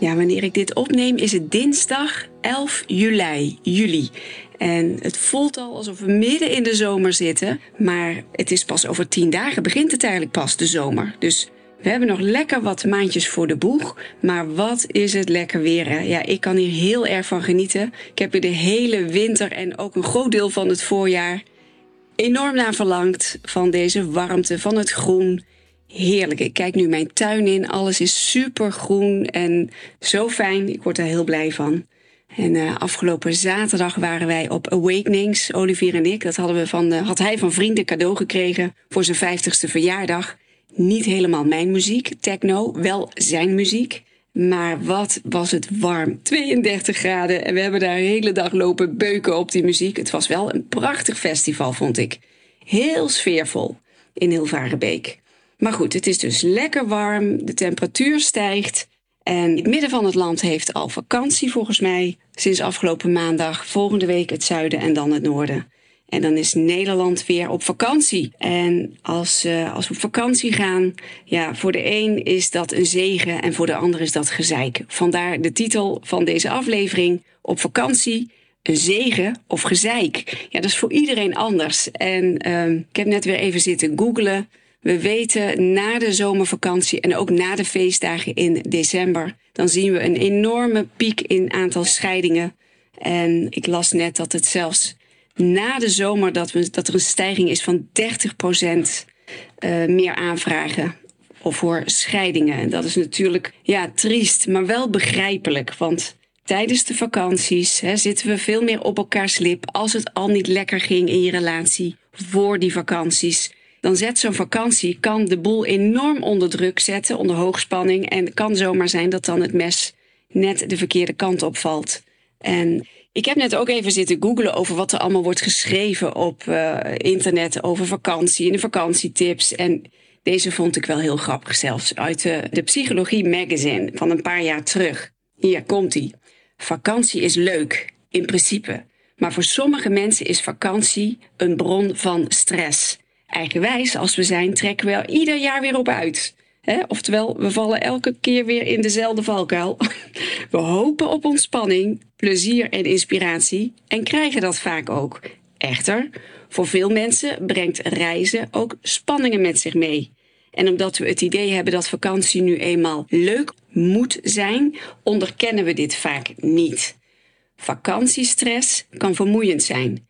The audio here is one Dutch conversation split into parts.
Ja, wanneer ik dit opneem is het dinsdag 11 juli. juli. En het voelt al alsof we midden in de zomer zitten. Maar het is pas over tien dagen begint het eigenlijk pas, de zomer. Dus we hebben nog lekker wat maandjes voor de boeg. Maar wat is het lekker weer? Ja, ik kan hier heel erg van genieten. Ik heb hier de hele winter en ook een groot deel van het voorjaar enorm naar verlangd. Van deze warmte, van het groen heerlijk. Ik kijk nu mijn tuin in. Alles is super groen en zo fijn. Ik word er heel blij van. En uh, afgelopen zaterdag waren wij op Awakenings, Olivier en ik. Dat hadden we van, uh, had hij van vrienden cadeau gekregen voor zijn 50ste verjaardag. Niet helemaal mijn muziek, techno, wel zijn muziek. Maar wat was het warm. 32 graden en we hebben daar de hele dag lopen beuken op die muziek. Het was wel een prachtig festival, vond ik. Heel sfeervol in Hilvarenbeek. Maar goed, het is dus lekker warm, de temperatuur stijgt. En het midden van het land heeft al vakantie volgens mij. Sinds afgelopen maandag, volgende week het zuiden en dan het noorden. En dan is Nederland weer op vakantie. En als, als we op vakantie gaan, ja, voor de een is dat een zegen en voor de ander is dat gezeik. Vandaar de titel van deze aflevering: Op vakantie, een zegen of gezeik. Ja, dat is voor iedereen anders. En uh, ik heb net weer even zitten googlen. We weten na de zomervakantie en ook na de feestdagen in december, dan zien we een enorme piek in aantal scheidingen. En ik las net dat het zelfs na de zomer dat, we, dat er een stijging is van 30 procent uh, meer aanvragen of voor scheidingen. En dat is natuurlijk ja, triest, maar wel begrijpelijk. Want tijdens de vakanties hè, zitten we veel meer op elkaars lip. Als het al niet lekker ging in je relatie voor die vakanties dan zet zo'n vakantie, kan de boel enorm onder druk zetten, onder hoogspanning. En het kan zomaar zijn dat dan het mes net de verkeerde kant opvalt. En ik heb net ook even zitten googlen over wat er allemaal wordt geschreven op uh, internet over vakantie en de vakantietips. En deze vond ik wel heel grappig zelfs, uit de, de Psychologie Magazine van een paar jaar terug. Hier komt ie. Vakantie is leuk, in principe. Maar voor sommige mensen is vakantie een bron van stress. Eigenwijs als we zijn, trekken we er ieder jaar weer op uit. Oftewel, we vallen elke keer weer in dezelfde valkuil. We hopen op ontspanning, plezier en inspiratie en krijgen dat vaak ook. Echter, voor veel mensen brengt reizen ook spanningen met zich mee. En omdat we het idee hebben dat vakantie nu eenmaal leuk moet zijn, onderkennen we dit vaak niet. Vakantiestress kan vermoeiend zijn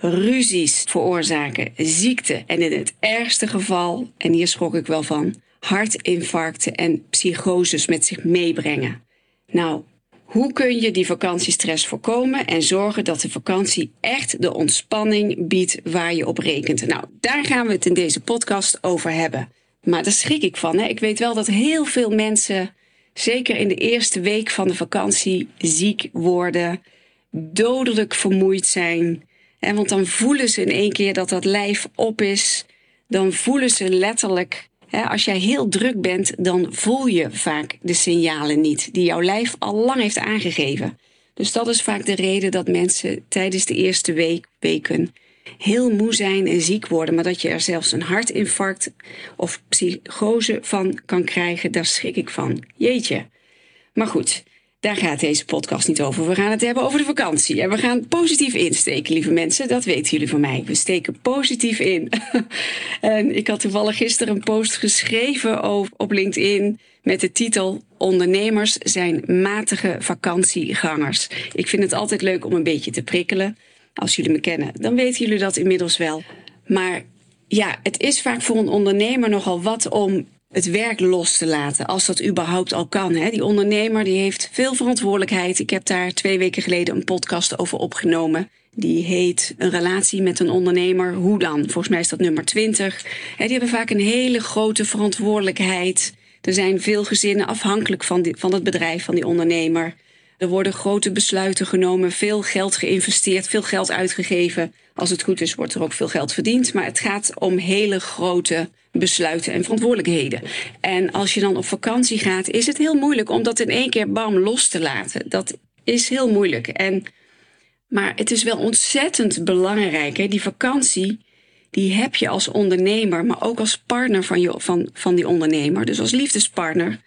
ruzies veroorzaken, ziekte en in het ergste geval, en hier schrok ik wel van, hartinfarcten en psychoses met zich meebrengen. Nou, hoe kun je die vakantiestress voorkomen en zorgen dat de vakantie echt de ontspanning biedt waar je op rekent? Nou, daar gaan we het in deze podcast over hebben. Maar daar schrik ik van. Hè? Ik weet wel dat heel veel mensen, zeker in de eerste week van de vakantie, ziek worden, dodelijk vermoeid zijn en want dan voelen ze in één keer dat dat lijf op is. Dan voelen ze letterlijk, als jij heel druk bent, dan voel je vaak de signalen niet die jouw lijf al lang heeft aangegeven. Dus dat is vaak de reden dat mensen tijdens de eerste week, weken heel moe zijn en ziek worden, maar dat je er zelfs een hartinfarct of psychose van kan krijgen, daar schrik ik van. Jeetje. Maar goed, daar gaat deze podcast niet over. We gaan het hebben over de vakantie. En we gaan positief insteken, lieve mensen. Dat weten jullie van mij. We steken positief in. en ik had toevallig gisteren een post geschreven op LinkedIn met de titel Ondernemers zijn matige vakantiegangers. Ik vind het altijd leuk om een beetje te prikkelen. Als jullie me kennen, dan weten jullie dat inmiddels wel. Maar ja, het is vaak voor een ondernemer nogal wat om het werk los te laten, als dat überhaupt al kan. Hè. Die ondernemer die heeft veel verantwoordelijkheid. Ik heb daar twee weken geleden een podcast over opgenomen. Die heet Een relatie met een ondernemer. Hoe dan? Volgens mij is dat nummer 20. die hebben vaak een hele grote verantwoordelijkheid. Er zijn veel gezinnen afhankelijk van, van het bedrijf van die ondernemer. Er worden grote besluiten genomen, veel geld geïnvesteerd, veel geld uitgegeven. Als het goed is, wordt er ook veel geld verdiend. Maar het gaat om hele grote besluiten en verantwoordelijkheden. En als je dan op vakantie gaat, is het heel moeilijk om dat in één keer bam los te laten. Dat is heel moeilijk. En, maar het is wel ontzettend belangrijk. Hè? Die vakantie, die heb je als ondernemer, maar ook als partner van, je, van, van die ondernemer. Dus als liefdespartner.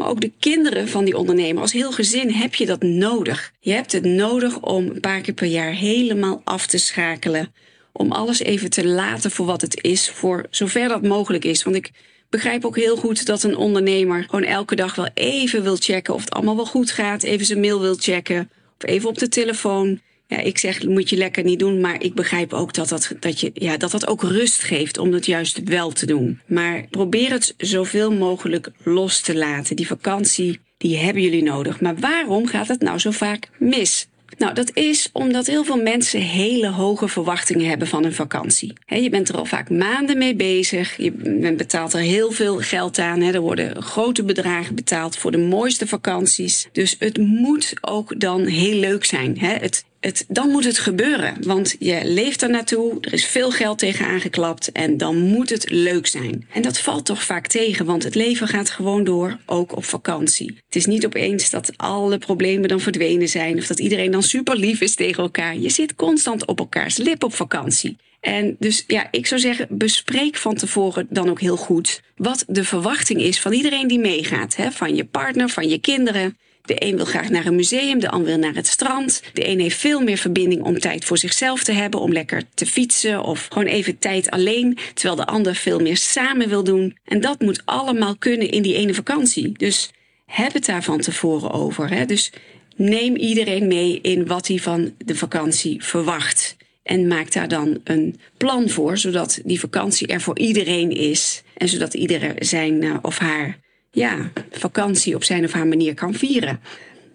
Maar ook de kinderen van die ondernemer. Als heel gezin heb je dat nodig. Je hebt het nodig om een paar keer per jaar helemaal af te schakelen. Om alles even te laten voor wat het is, voor zover dat mogelijk is. Want ik begrijp ook heel goed dat een ondernemer gewoon elke dag wel even wil checken of het allemaal wel goed gaat. Even zijn mail wil checken. Of even op de telefoon. Ja, ik zeg, moet je lekker niet doen. Maar ik begrijp ook dat dat, dat, je, ja, dat dat ook rust geeft om het juist wel te doen. Maar probeer het zoveel mogelijk los te laten. Die vakantie, die hebben jullie nodig. Maar waarom gaat het nou zo vaak mis? Nou, dat is omdat heel veel mensen hele hoge verwachtingen hebben van een vakantie. je bent er al vaak maanden mee bezig. Je betaalt er heel veel geld aan. Er worden grote bedragen betaald voor de mooiste vakanties. Dus het moet ook dan heel leuk zijn. Het het, dan moet het gebeuren. Want je leeft er naartoe, er is veel geld tegen aangeklapt en dan moet het leuk zijn. En dat valt toch vaak tegen, want het leven gaat gewoon door, ook op vakantie. Het is niet opeens dat alle problemen dan verdwenen zijn of dat iedereen dan super lief is tegen elkaar. Je zit constant op elkaars lip op vakantie. En dus ja, ik zou zeggen, bespreek van tevoren dan ook heel goed wat de verwachting is van iedereen die meegaat. Hè? Van je partner, van je kinderen. De een wil graag naar een museum, de ander wil naar het strand. De een heeft veel meer verbinding om tijd voor zichzelf te hebben, om lekker te fietsen of gewoon even tijd alleen, terwijl de ander veel meer samen wil doen. En dat moet allemaal kunnen in die ene vakantie. Dus heb het daar van tevoren over. Hè? Dus neem iedereen mee in wat hij van de vakantie verwacht. En maak daar dan een plan voor, zodat die vakantie er voor iedereen is. En zodat iedereen zijn eh, of haar ja, vakantie op zijn of haar manier kan vieren.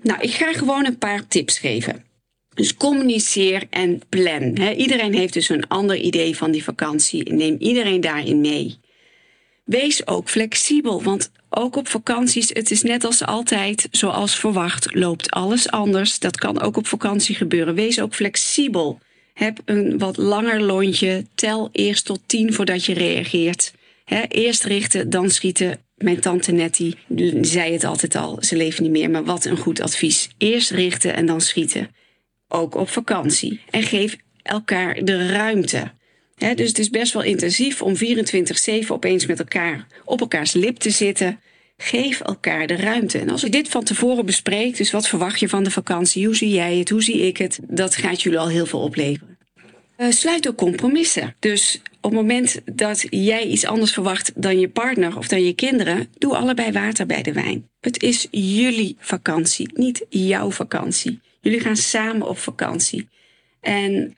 Nou, ik ga gewoon een paar tips geven. Dus communiceer en plan. iedereen heeft dus een ander idee van die vakantie. Neem iedereen daarin mee. Wees ook flexibel, want ook op vakanties, het is net als altijd, zoals verwacht, loopt alles anders. Dat kan ook op vakantie gebeuren. Wees ook flexibel. Heb een wat langer lontje. Tel eerst tot tien voordat je reageert. eerst richten, dan schieten mijn tante Nettie zei het altijd al, ze leeft niet meer, maar wat een goed advies. Eerst richten en dan schieten. Ook op vakantie. En geef elkaar de ruimte. dus het is best wel intensief om 24-7 opeens met elkaar op elkaars lip te zitten. Geef elkaar de ruimte. En als je dit van tevoren bespreekt, dus wat verwacht je van de vakantie? Hoe zie jij het? Hoe zie ik het? Dat gaat jullie al heel veel opleveren. Uh, sluit ook compromissen. Dus op het moment dat jij iets anders verwacht dan je partner of dan je kinderen, doe allebei water bij de wijn. Het is jullie vakantie, niet jouw vakantie. Jullie gaan samen op vakantie. En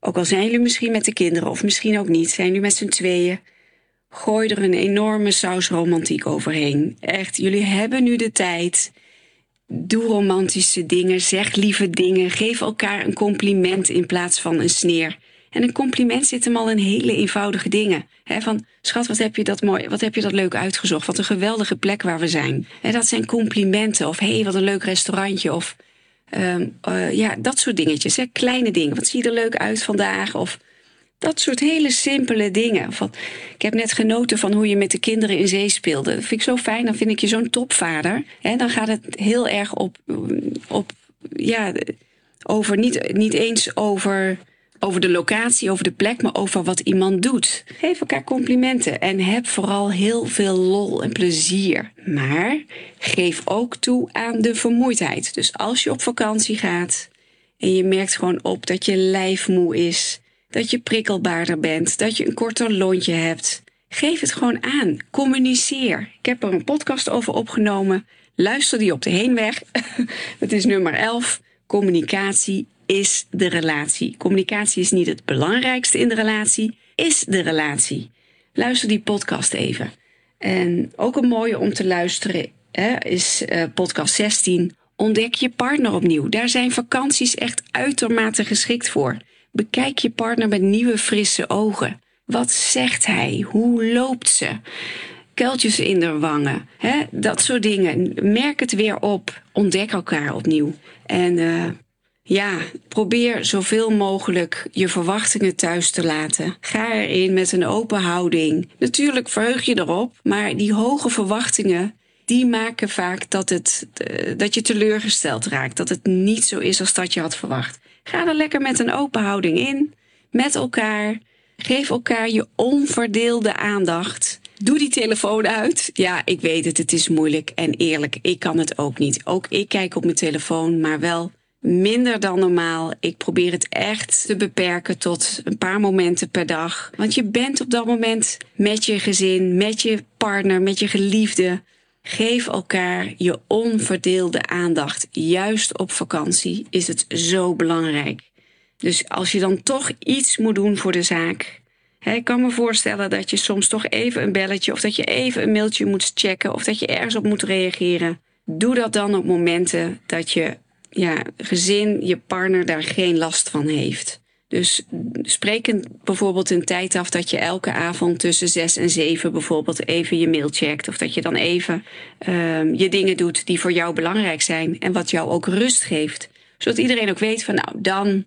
ook al zijn jullie misschien met de kinderen of misschien ook niet, zijn jullie met z'n tweeën, gooi er een enorme saus romantiek overheen. Echt, jullie hebben nu de tijd. Doe romantische dingen, zeg lieve dingen, geef elkaar een compliment in plaats van een sneer. En een compliment zit hem al in hele eenvoudige dingen. van, schat, wat heb je dat mooi, wat heb je dat leuk uitgezocht? Wat een geweldige plek waar we zijn. En dat zijn complimenten. Of hé, hey, wat een leuk restaurantje. Of uh, uh, ja, dat soort dingetjes. Kleine dingen. Wat zie je er leuk uit vandaag? Of dat soort hele simpele dingen. Ik heb net genoten van hoe je met de kinderen in zee speelde. Dat vind ik zo fijn. Dan vind ik je zo'n topvader. En dan gaat het heel erg op, op ja, over niet, niet eens over over de locatie, over de plek, maar over wat iemand doet. Geef elkaar complimenten en heb vooral heel veel lol en plezier. Maar geef ook toe aan de vermoeidheid. Dus als je op vakantie gaat en je merkt gewoon op dat je lijf moe is, dat je prikkelbaarder bent, dat je een korter lontje hebt, geef het gewoon aan. Communiceer. Ik heb er een podcast over opgenomen. Luister die op de heenweg. Het is nummer 11. Communicatie is de relatie. Communicatie is niet het belangrijkste in de relatie, is de relatie. Luister die podcast even. En ook een mooie om te luisteren hè, is uh, podcast 16. Ontdek je partner opnieuw. Daar zijn vakanties echt uitermate geschikt voor. Bekijk je partner met nieuwe frisse ogen. Wat zegt hij? Hoe loopt ze? kuiltjes in de wangen. Hè? Dat soort dingen. Merk het weer op. Ontdek elkaar opnieuw. En uh, ja, probeer zoveel mogelijk je verwachtingen thuis te laten. Ga erin met een open houding. Natuurlijk verheug je erop, maar die hoge verwachtingen die maken vaak dat, het, uh, dat je teleurgesteld raakt. Dat het niet zo is als dat je had verwacht. Ga er lekker met een open houding in, met elkaar. Geef elkaar je onverdeelde aandacht. Doe die telefoon uit. Ja, ik weet het, het is moeilijk en eerlijk. Ik kan het ook niet. Ook ik kijk op mijn telefoon, maar wel minder dan normaal. Ik probeer het echt te beperken tot een paar momenten per dag. Want je bent op dat moment met je gezin, met je partner, met je geliefde. Geef elkaar je onverdeelde aandacht. Juist op vakantie is het zo belangrijk. Dus als je dan toch iets moet doen voor de zaak. Hè, ik kan me voorstellen dat je soms toch even een belletje of dat je even een mailtje moet checken of dat je ergens op moet reageren. Doe dat dan op momenten dat je ja, gezin, je partner daar geen last van heeft. Dus spreek bijvoorbeeld een tijd af dat je elke avond tussen zes en zeven bijvoorbeeld even je mail checkt. Of dat je dan even um, je dingen doet die voor jou belangrijk zijn en wat jou ook rust geeft. Zodat iedereen ook weet van nou, dan,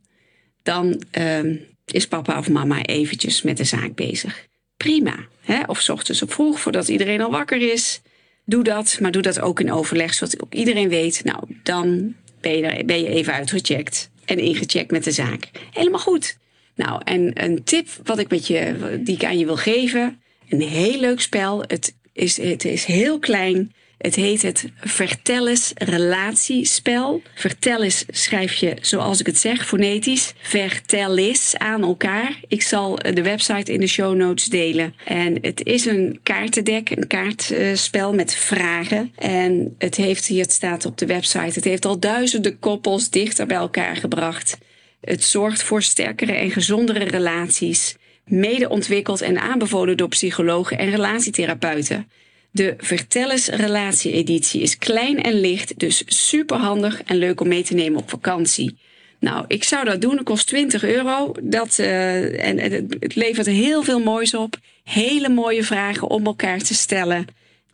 dan um, is papa of mama eventjes met de zaak bezig. Prima. Hè? Of ochtends op vroeg, voordat iedereen al wakker is. Doe dat, maar doe dat ook in overleg, zodat ook iedereen weet, nou, dan ben je, ben je even uitgecheckt en ingecheckt met de zaak. Helemaal goed. Nou, en een tip wat ik met je, die ik aan je wil geven. Een heel leuk spel. Het is, het is heel klein. Het heet het Vertelles relatiespel. Vertelles schrijf je zoals ik het zeg, fonetisch. Vertellis aan elkaar. Ik zal de website in de show notes delen. En het is een kaartendek, een kaartspel met vragen. En het heeft, hier het staat op de website, het heeft al duizenden koppels dichter bij elkaar gebracht. Het zorgt voor sterkere en gezondere relaties. Mede ontwikkeld en aanbevolen door psychologen en relatietherapeuten. De Vertellers Relatie-editie is klein en licht, dus super handig en leuk om mee te nemen op vakantie. Nou, ik zou dat doen. Het kost 20 euro. Dat, uh, en het, het levert heel veel moois op. Hele mooie vragen om elkaar te stellen.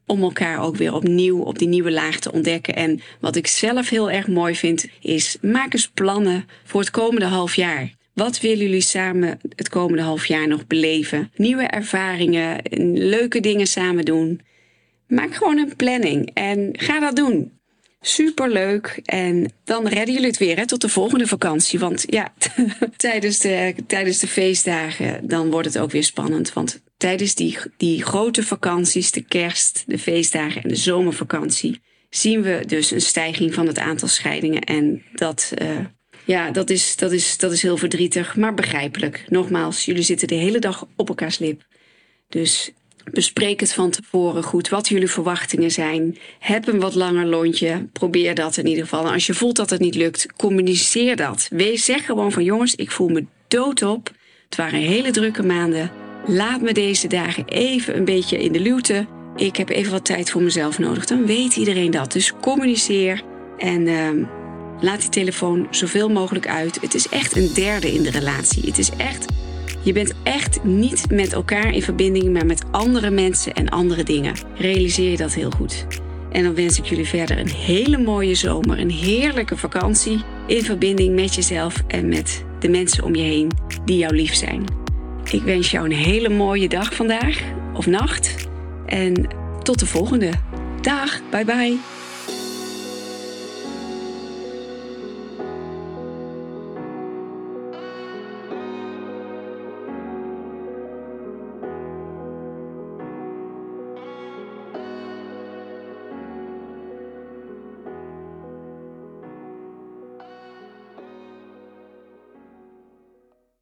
Om elkaar ook weer opnieuw op die nieuwe laag te ontdekken. En wat ik zelf heel erg mooi vind, is maak eens plannen voor het komende half jaar. Wat willen jullie samen het komende half jaar nog beleven? Nieuwe ervaringen, leuke dingen samen doen. Maak gewoon een planning en ga dat doen. Superleuk. En dan redden jullie het weer hè, tot de volgende vakantie. Want ja, tijdens, de, tijdens de feestdagen dan wordt het ook weer spannend. Want tijdens die, die grote vakanties, de kerst, de feestdagen en de zomervakantie, zien we dus een stijging van het aantal scheidingen. En dat, uh, ja, dat, is, dat, is, dat is heel verdrietig, maar begrijpelijk. Nogmaals, jullie zitten de hele dag op elkaars lip. Dus Bespreek het van tevoren goed, wat jullie verwachtingen zijn. Heb een wat langer lontje. Probeer dat in ieder geval. Als je voelt dat het niet lukt, communiceer dat. Wees, zeg gewoon van jongens, ik voel me doodop. Het waren hele drukke maanden. Laat me deze dagen even een beetje in de luwte. Ik heb even wat tijd voor mezelf nodig. Dan weet iedereen dat. Dus communiceer en uh, laat die telefoon zoveel mogelijk uit. Het is echt een derde in de relatie. Het is echt je bent echt niet met elkaar in verbinding, maar met andere mensen en andere dingen. Realiseer je dat heel goed. En dan wens ik jullie verder een hele mooie zomer, een heerlijke vakantie in verbinding met jezelf en met de mensen om je heen die jou lief zijn. Ik wens jou een hele mooie dag vandaag of nacht en tot de volgende. Dag, bye bye.